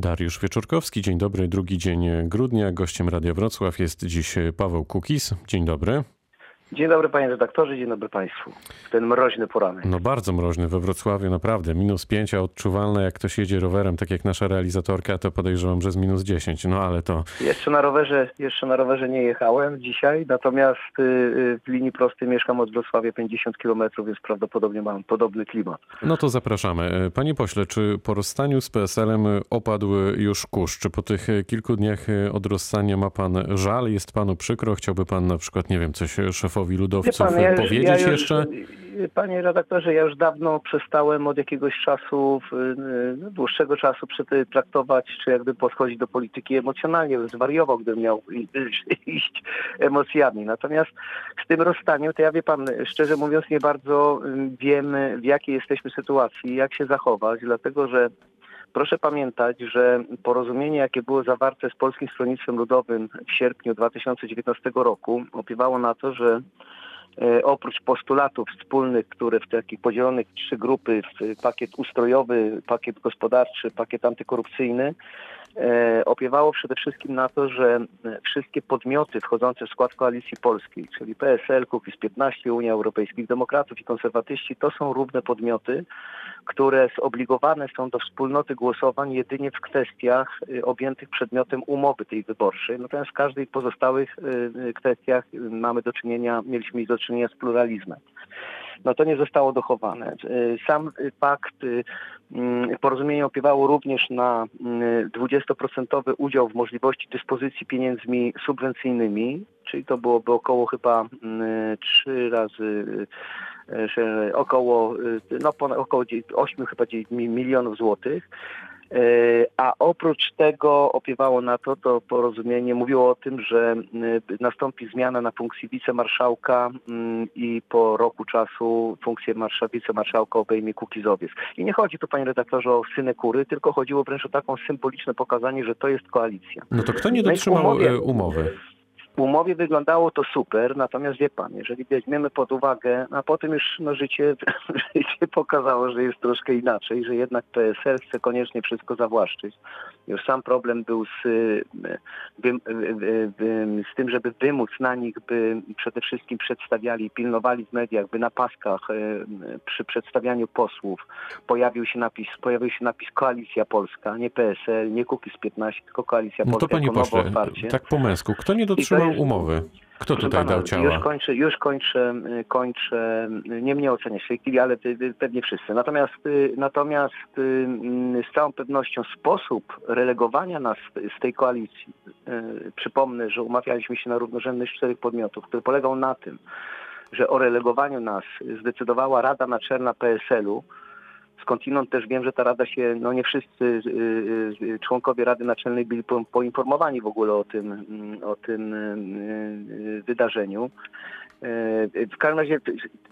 Dariusz Wieczorkowski, dzień dobry, drugi dzień grudnia. Gościem Radia Wrocław jest dziś Paweł Kukis. Dzień dobry. Dzień dobry panie redaktorze, dzień dobry państwu. Ten mroźny poranek. No bardzo mroźny we Wrocławiu, naprawdę. Minus 5, a odczuwalne jak ktoś jedzie rowerem, tak jak nasza realizatorka, to podejrzewam, że z minus 10. No ale to... Jeszcze na rowerze, jeszcze na rowerze nie jechałem dzisiaj, natomiast y, y, w linii prostej mieszkam od Wrocławia 50 km, więc prawdopodobnie mam podobny klimat. No to zapraszamy. Panie pośle, czy po rozstaniu z PSL-em opadł już kurz? Czy po tych kilku dniach od rozstania ma pan żal? Jest panu przykro? Chciałby pan na przykład, nie wiem, coś szefowi szefowi ludowców pan, ja powiedzieć ja już, jeszcze? Panie redaktorze, ja już dawno przestałem od jakiegoś czasu, no, dłuższego czasu traktować, czy jakby podchodzić do polityki emocjonalnie. Zwariował, gdybym miał iść emocjami. Natomiast z tym rozstaniem, to ja wie pan, szczerze mówiąc, nie bardzo wiem, w jakiej jesteśmy sytuacji, jak się zachować, dlatego że Proszę pamiętać, że porozumienie, jakie było zawarte z Polskim Stronnictwem Ludowym w sierpniu 2019 roku, opiewało na to, że e, oprócz postulatów wspólnych, które w takich podzielonych trzy grupy, pakiet ustrojowy, pakiet gospodarczy, pakiet antykorupcyjny, opiewało przede wszystkim na to, że wszystkie podmioty wchodzące w skład Koalicji Polskiej, czyli PSL, Kukiz15, Unia Europejskich Demokratów i Konserwatyści, to są równe podmioty, które zobligowane są do wspólnoty głosowań jedynie w kwestiach y, objętych przedmiotem umowy tej wyborczej. Natomiast w każdej pozostałych kwestiach mamy do czynienia, mieliśmy do czynienia z pluralizmem. No to nie zostało dochowane. Sam pakt mm, porozumienie opiewało również na 20% udział w możliwości dyspozycji pieniędzmi subwencyjnymi, czyli to byłoby około chyba 3 razy około, no, ponad, około 8 chyba milionów złotych. E, a oprócz tego opiewało na to, to porozumienie mówiło o tym, że nastąpi zmiana na funkcji wicemarszałka i po roku czasu funkcję marsza, wicemarszałka obejmie Kukizowiec. I nie chodzi tu, panie redaktorze, o synekury, tylko chodziło wręcz o taką symboliczne pokazanie, że to jest koalicja. No to kto nie no dotrzymał umowie, umowy? W umowie wyglądało to super, natomiast wie pan, jeżeli weźmiemy pod uwagę, a potem już no, życie, życie pokazało, że jest troszkę inaczej, że jednak PSL chce koniecznie wszystko zawłaszczyć. Już sam problem był z, by, z tym, żeby wymóc na nich, by przede wszystkim przedstawiali, pilnowali w mediach, by na paskach e, przy przedstawianiu posłów pojawił się napis, pojawił się napis Koalicja Polska, nie PSL, nie Kukiz 15, tylko Koalicja Polska. No to panie pośle, tak po męsku, kto nie dotrzymał umowy. Kto tutaj dał ciała? Już kończę, już kończę, kończę nie mnie oceniać w tej chwili, ale pewnie wszyscy. Natomiast, natomiast z całą pewnością sposób relegowania nas z tej koalicji, y, przypomnę, że umawialiśmy się na równorzędność czterech podmiotów, który polegał na tym, że o relegowaniu nas zdecydowała Rada Naczelna PSL-u, skądinąd też wiem, że ta rada się, no nie wszyscy y, y, y, członkowie Rady Naczelnej byli poinformowani w ogóle o tym, mm, o tym wydarzeniu. W każdym razie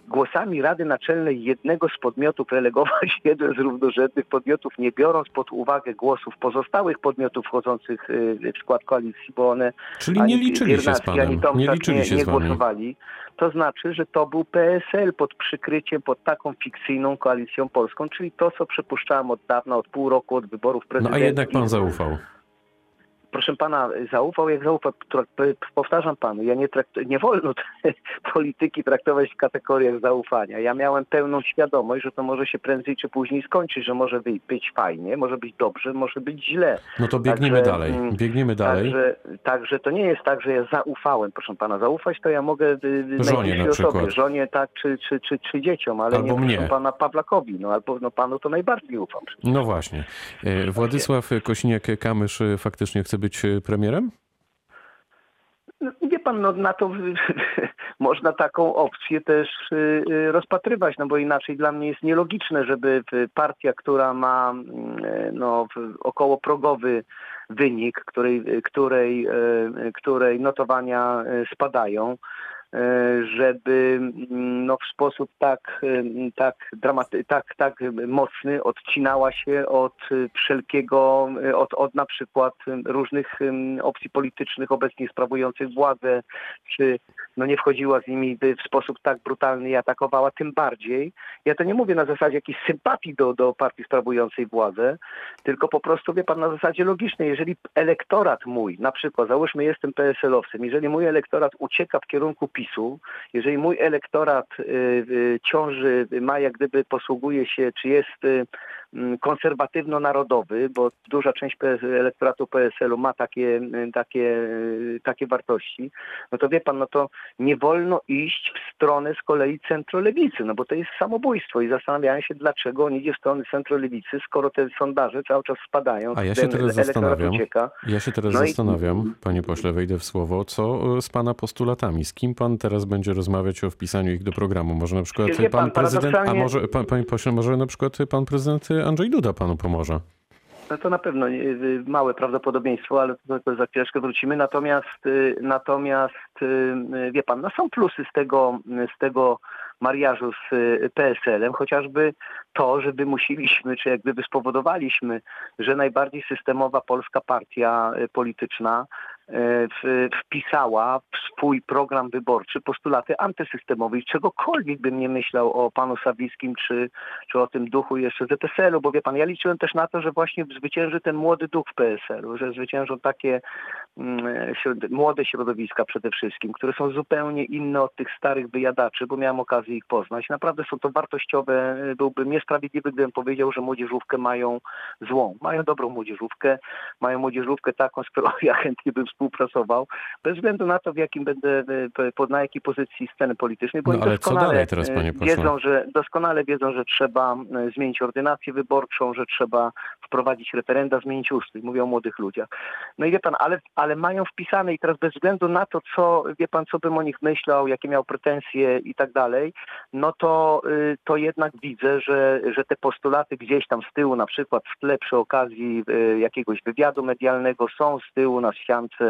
głosami Rady Naczelnej jednego z podmiotów relegować jeden z równorzędnych podmiotów, nie biorąc pod uwagę głosów pozostałych podmiotów wchodzących w skład koalicji, bo one Czyli nie liczyli się z panem, ani nie, liczyli się nie, nie głosowali. To znaczy, że to był PSL pod przykryciem, pod taką fikcyjną koalicją polską, czyli to, co przypuszczałem od dawna, od pół roku od wyborów prezydenckich. No a jednak pan zaufał proszę pana, zaufał jak zaufał. Powtarzam panu, ja nie, trakt, nie wolno polityki traktować w kategoriach zaufania. Ja miałem pełną świadomość, że to może się prędzej czy później skończyć, że może być fajnie, może być dobrze, może być źle. No to biegniemy także, dalej. Mm, biegniemy dalej. Także, także to nie jest tak, że ja zaufałem, proszę pana. Zaufać to ja mogę y, y, żonie na przykład. Osobie, żonie tak, czy, czy, czy, czy dzieciom, ale albo nie mnie. pana Pawlakowi. No albo no, panu to najbardziej ufam. No właśnie. E, Władysław Kosiniak-Kamysz faktycznie chce być e, premierem? No, wie pan, no, na to można taką opcję też y, y, rozpatrywać, no bo inaczej dla mnie jest nielogiczne, żeby partia, która ma y, no, około progowy wynik, której, której, której notowania spadają, E, żeby mm, no, w sposób tak, e, tak, dramaty- tak, tak mocny odcinała się od wszelkiego, e, od, od na przykład różnych opcji politycznych obecnie sprawujących władzę, czy no nie wchodziła z nimi w sposób tak brutalny i atakowała, tym bardziej. Ja to nie mówię na zasadzie jakiejś sympatii do, do partii sprawującej władzę, tylko po prostu, wie pan, na zasadzie logicznej. Jeżeli elektorat mój, na przykład, załóżmy jestem PSL-owcem, jeżeli mój elektorat ucieka w kierunku PiSu, jeżeli mój elektorat y, y, ciąży, ma jak gdyby posługuje się, czy jest y, konserwatywno-narodowy, bo duża część PS, elektoratu PSL-u ma takie, takie, y, takie wartości, no to wie pan, no to nie wolno iść w stronę z kolei centrolewicy, no bo to jest samobójstwo i zastanawiałem się, dlaczego on idzie w stronę centrolewicy, skoro te sondaże cały czas spadają. A ja się teraz zastanawiam, Ucieka. ja się teraz No i- zastanawiam, panie pośle, wejdę w słowo, co e, z pana postulatami? Z kim pan teraz będzie rozmawiać o wpisaniu ich do programu? Może na przykład pan, pan, prezydent, a paradoksalnie- może, pan, panie pośle, może na przykład pan prezydent Andrzej Duda panu pomoże? No to na pewno y, małe prawdopodobieństwo, ale to, to za chwileczkę wrócimy. Natomiast, y, natomiast y, wie pan, no są plusy z tego, z tego mariażu z PSL-em, chociażby to, że wymusiliśmy, czy jak gdyby spowodowaliśmy, że najbardziej systemowa polska partia polityczna wpisała w swój program wyborczy postulaty antysystemowe i czegokolwiek bym nie myślał o panu Sawickim, czy, czy o tym duchu jeszcze ZSL-u, bo wie pan, ja liczyłem też na to, że właśnie zwycięży ten młody duch w PSL-u, że zwyciężą takie mm, młode środowiska przede wszystkim, które są zupełnie inne od tych starych wyjadaczy, bo miałem okazję ich poznać. Naprawdę są to wartościowe, byłbym niesprawiedliwy, gdybym powiedział, że młodzieżówkę mają złą. Mają dobrą młodzieżówkę, mają młodzieżówkę taką, z którą ja chętnie bym współpracował, bez względu na to, w jakim będę, e, na jakiej pozycji sceny politycznej, bo No ale co doskonale dalej teraz, e, panie pośle? wiedzą, że doskonale wiedzą, że trzeba e, zmienić ordynację wyborczą, że trzeba wprowadzić referenda, zmienić ustrój. Mówię o młodych ludziach. No i wie pan, ale, ale mają wpisane i teraz bez względu na to, co, wie pan, co bym o nich myślał, jakie miał pretensje i tak dalej, no to, y, to jednak widzę, że, że te postulaty gdzieś tam z tyłu, na przykład w tle przy okazji y, jakiegoś wywiadu medialnego są z tyłu na ściance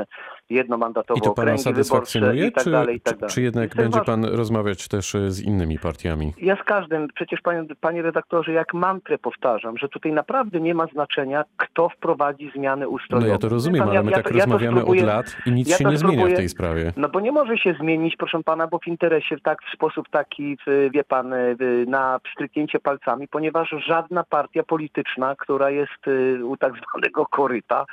jednomandatowe I to pana satysfakcjonuje, i tak czy, dalej, tak czy, dalej. czy jednak będzie pan rozmawiać też e, z innymi partiami? Ja z każdym, przecież panie, panie redaktorze, jak mantrę powtarzam, że tutaj naprawdę nie ma znaczenia, kto wprowadzi zmiany No ustrojowe. ja to rozumiem, pan, ale my ja tak ja rozmawiamy spróbuję- od lat i nic ja się nie zmienia w tej sprawie. No bo nie może się zmienić, proszę pana, bo w interesie tak w sposób taki, wie pan, w- na pstryknięcie palcami, ponieważ żadna partia polityczna, która jest y, u tak zwanego koryta,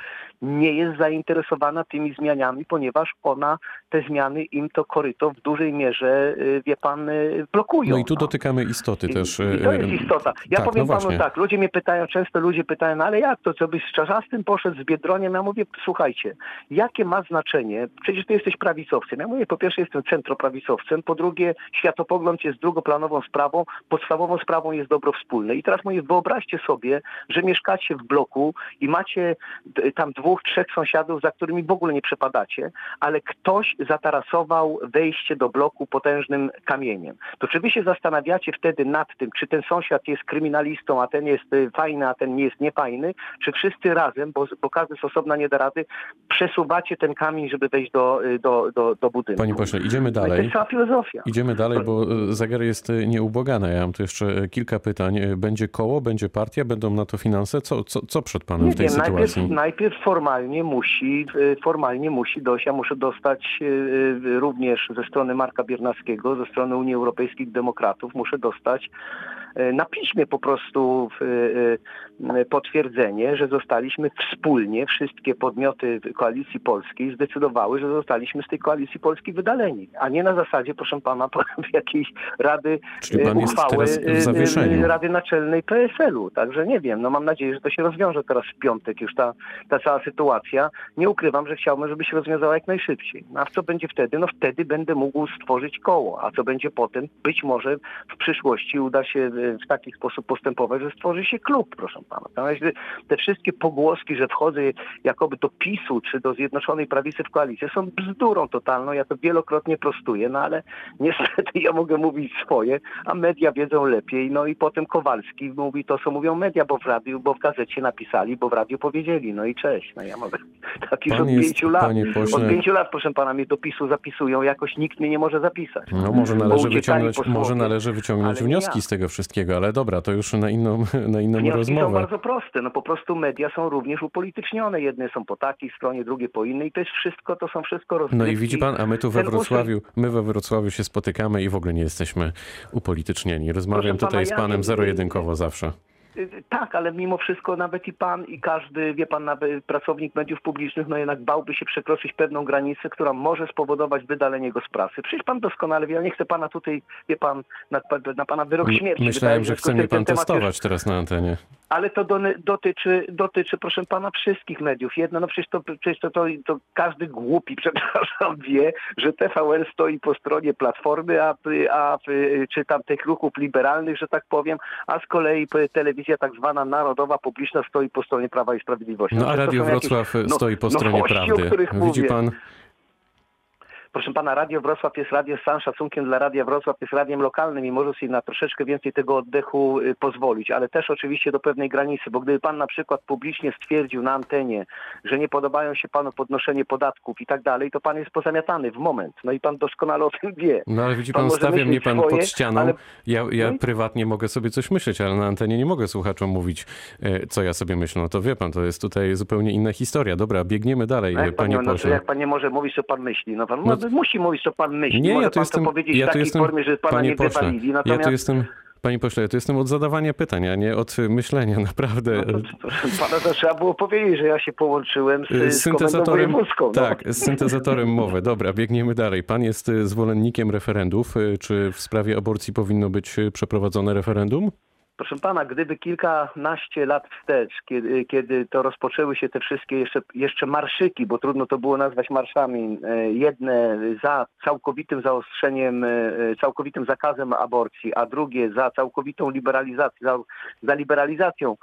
nie jest zainteresowana tymi zmianami, ponieważ ona te zmiany im to koryto w dużej mierze, y, wie pan, y, blokują. No i tu dotykamy istoty też. I, i to jest istota. Ja tak, powiem no panu tak, ludzie mnie pytają, często ludzie pytają, no ale jak to, co byś z Czarzastym poszedł, z Biedroniem? Ja mówię, słuchajcie, jakie ma znaczenie, przecież ty jesteś prawicowcem. Ja mówię, po pierwsze jestem centroprawicowcem, po drugie światopogląd jest drugoplanową sprawą, podstawową sprawą jest dobro wspólne. I teraz mówię, wyobraźcie sobie, że mieszkacie w bloku i macie tam dwóch, trzech sąsiadów, za którymi w ogóle nie przepadacie, ale ktoś zatarasował wejście do bloku potężnym kamieniem. To czy wy się zastanawiacie wtedy nad tym, czy ten sąsiad jest kryminalistą, a ten jest y, fajny, a ten nie jest niefajny, czy wszyscy razem, bo, bo każdy z osobna nie da rady, przesuwacie ten kamień, żeby wejść do, y, do, do, do budynku. Panie pośle, idziemy No i To dalej. jest cała filozofia. Idziemy dalej, bo e, zegar jest nieubłagany. Ja mam tu jeszcze kilka pytań. Będzie koło, będzie partia, będą na to finanse? Co, co, co przed panem Nie w tej wiem, najpierw, sytuacji? najpierw formalnie musi, y, formalnie musi dojść, ja muszę dostać y, y, również ze strony Marka Biernackiego, ze strony Unii Europejskich Demokratów, muszę dostać na piśmie po prostu y, y, potwierdzenie, że zostaliśmy wspólnie, wszystkie podmioty Koalicji Polskiej zdecydowały, że zostaliśmy z tej Koalicji Polskiej wydaleni, a nie na zasadzie, proszę pana, jakiejś rady Czyli pan uchwały. Rady Naczelnej PSL-u. Także nie wiem, no mam nadzieję, że to się rozwiąże teraz w piątek już ta, ta cała sytuacja. Nie ukrywam, że chciałbym, żeby się rozwiązała jak najszybciej. No, a co będzie wtedy? No wtedy będę mógł stworzyć koło. A co będzie potem? Być może w przyszłości uda się w taki sposób postępować, że stworzy się klub, proszę pana. Natomiast te wszystkie pogłoski, że wchodzę jakoby do PiSu czy do Zjednoczonej Prawicy w koalicję są bzdurą totalną. Ja to wielokrotnie prostuję, no ale niestety ja mogę mówić swoje, a media wiedzą lepiej. No i potem Kowalski mówi to, co mówią media, bo w radiu, bo w gazecie napisali, bo w radiu powiedzieli. No i cześć. No ja mogę tak już od jest, pięciu lat. Od pięciu lat, proszę pana, mnie do PiSu zapisują, jakoś nikt mnie nie może zapisać. No może należy wyciągnąć, może należy wyciągnąć wnioski ja. z tego wszystkiego. Wszystkiego, ale dobra, to już na inną, na inną Wnioski są rozmowę. bardzo proste. No po prostu media są również upolitycznione. Jedne są po takiej stronie, drugie po innej. To jest wszystko, to są wszystko rozgrywki. No i widzi pan, a my tu we Wrocławiu, my we Wrocławiu się spotykamy i w ogóle nie jesteśmy upolitycznieni. Rozmawiam Proszę pana, tutaj z ja panem nie- zero-jedynkowo zawsze. Tak, ale mimo wszystko nawet i pan i każdy, wie pan, nawet pracownik mediów publicznych, no jednak bałby się przekroczyć pewną granicę, która może spowodować wydalenie go z prasy. Przecież pan doskonale wie, ja nie chcę pana tutaj, wie pan, na, na pana wyrok śmierci. Wydaje Myślałem, mi że chce mnie pan temat już- testować teraz na antenie. Ale to do, dotyczy, dotyczy, proszę pana, wszystkich mediów. Jedno, no przecież to, przecież to, to, to każdy głupi, przepraszam, wie, że TVN stoi po stronie Platformy, a, a czy tam tych ruchów liberalnych, że tak powiem, a z kolei telewizja tak zwana narodowa, publiczna stoi po stronie Prawa i Sprawiedliwości. No a Radio są jakieś Wrocław no- stoi po stronie nowości, o prawdy. Widzi pan, Proszę pana, Radio Wrocław jest radio z całym szacunkiem dla Radia Wrocław, jest radiem lokalnym i może sobie na troszeczkę więcej tego oddechu y, pozwolić, ale też oczywiście do pewnej granicy, bo gdyby pan na przykład publicznie stwierdził na antenie, że nie podobają się panu podnoszenie podatków i tak dalej, to pan jest pozamiatany w moment. No i pan doskonale o tym wie. no ale widzi Pan pan, stawia mnie pan swoje, pod ścianą. ale- Ja, ja i- prywatnie mogę sobie coś myśleć, ale na antenie nie mogę słuchaczom mówić, e, co ja sobie myślę. No to wie pan, to jest tutaj zupełnie inna historia. Dobra, biegniemy dalej, No panie nie, no, to pośle. jak pan nie może mówić, co pan myśli? No pan no, musi mówić, co pan myśli. Nie, może ja tu pan jestem, to powiedzieć ja w takiej jestem, formie, że pana panie nie pośle, wywalili. ja Natomiast tu jestem, panie pośle, ja tu jestem od zadawania pytań, a nie od myślenia, naprawdę. No to, proszę pana, to trzeba było powiedzieć, że ja się połączyłem z, Y, z komendą wojewódzką. No. Tak, z syntezatorem mowy. Dobra, biegniemy dalej. Pan jest y, zwolennikiem referendów. Y, Czy w sprawie aborcji powinno być y, przeprowadzone referendum? Proszę pana, gdyby kilkanaście lat wstecz, kiedy, kiedy to rozpoczęły się te wszystkie jeszcze, jeszcze marszyki, bo trudno to było nazwać marszami, e, jedne za całkowitym zaostrzeniem, e, całkowitym zakazem aborcji, a drugie za całkowitą liberalizacją, za, za liberalizacją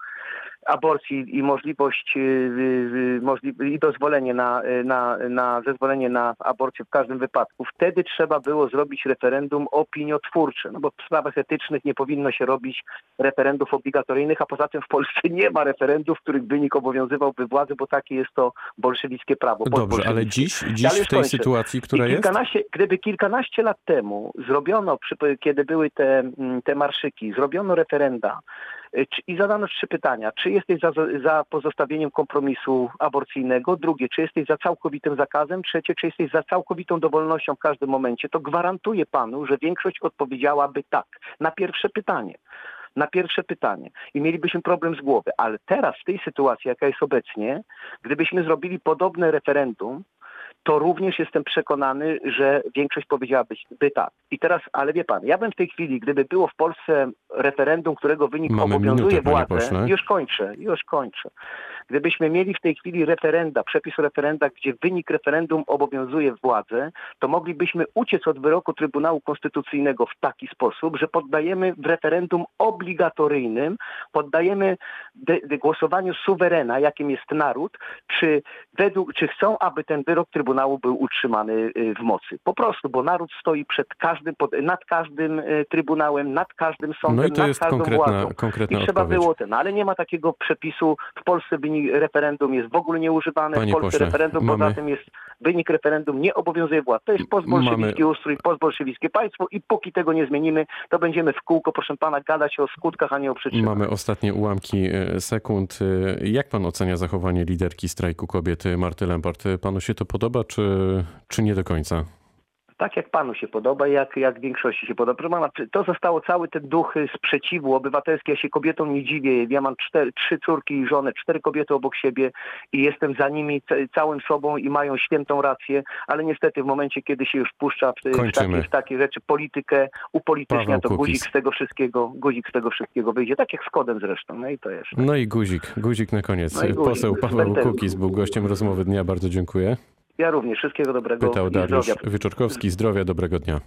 aborcji i możliwość y, y, możli- i dozwolenie na, y, na, na zezwolenie na aborcję w każdym wypadku. Wtedy trzeba było zrobić referendum opiniotwórcze, no bo w sprawach etycznych nie powinno się robić referendów obligatoryjnych, a poza tym w Polsce nie ma referendów, których wynik obowiązywałby władzę, bo takie jest to bolszewickie prawo. Dobrze, ale dziś, Ale dziś w tej kończę. sytuacji, która jest, kilkanaście, Gdyby kilkanaście lat temu zrobiono, przy, kiedy były te, mm, te marszyki, zrobiono referenda y, i zadano trzy pytania. Czy jesteś za, za pozostawieniem kompromisu aborcyjnego? Drugie, czy jesteś za całkowitym zakazem? Trzecie, czy jesteś za całkowitą dowolnością w każdym momencie? To gwarantuję panu, że większość odpowiedziałaby tak na pierwsze pytanie. Na pierwsze pytanie. I mielibyśmy problem z głowy. Ale teraz, w tej sytuacji, jaka jest obecnie, gdybyśmy zrobili podobne referendum, to również jestem przekonany, że większość powiedziałaby by tak. I teraz, ale wie pan, ja bym w tej chwili, gdyby było w Polsce referendum, którego wynik Mamy obowiązuje minutę, władzę, już kończę, już kończę. Gdybyśmy mieli w tej chwili referenda, przepis referenda, gdzie wynik referendum obowiązuje władzę, to moglibyśmy uciec od wyroku Trybunału Konstytucyjnego w taki sposób, że poddajemy w referendum obligatoryjnym, poddajemy głosowaniu suwerena, jakim jest naród, czy, według, czy chcą, aby ten wyrok Trybunału był utrzymany y, w mocy. Po prostu, bo naród stoi przed każdym, nad każdym y, Trybunałem, nad każdym sądem, no i to nad jest każdą konkretna, władzą. konkretna I trzeba odpowiedź. było ten, ale nie ma takiego przepisu. W Polsce wynik referendum jest w ogóle nieużywany. Panie w Polsce pośle, referendum mamy- poza tym jest wynik referendum nie obowiązuje władz. To jest postbolszewicki Mamy- ustrój, postbolszewickie państwo i póki tego nie zmienimy, to będziemy w kółko, proszę pana, gadać o skutkach, a nie o przyczynach. Mamy ostatnie ułamki e, sekund. E, Jak pan ocenia zachowanie liderki strajku kobiety Marty Lempart? E, Panu się to podoba, czy, czy nie do końca? Tak jak panu się podoba, jak, jak większości się podoba. Proszę pana, to zostało cały ten duch sprzeciwu obywatelski. Ja się kobietom nie dziwię. Ja mam cztery, trzy córki i żonę, cztery kobiety obok siebie i jestem za nimi ca- całym sobą i mają świętą rację, ale niestety w momencie, kiedy się już wpuszcza w, w, takie, w takie rzeczy politykę, upolitycznia, Paweł to Kukiz. guzik z tego wszystkiego, guzik z tego wszystkiego wyjdzie. Tak jak z kodem zresztą. No i to jest. No i guzik, guzik na koniec. No guzik, Poseł Paweł. Kukiz był gościem rozmowy dnia. Bardzo dziękuję. Ja również. Wszystkiego dobrego Pytał Dariusz zdrowia. Wieczorkowski. Zdrowia, dobrego dnia.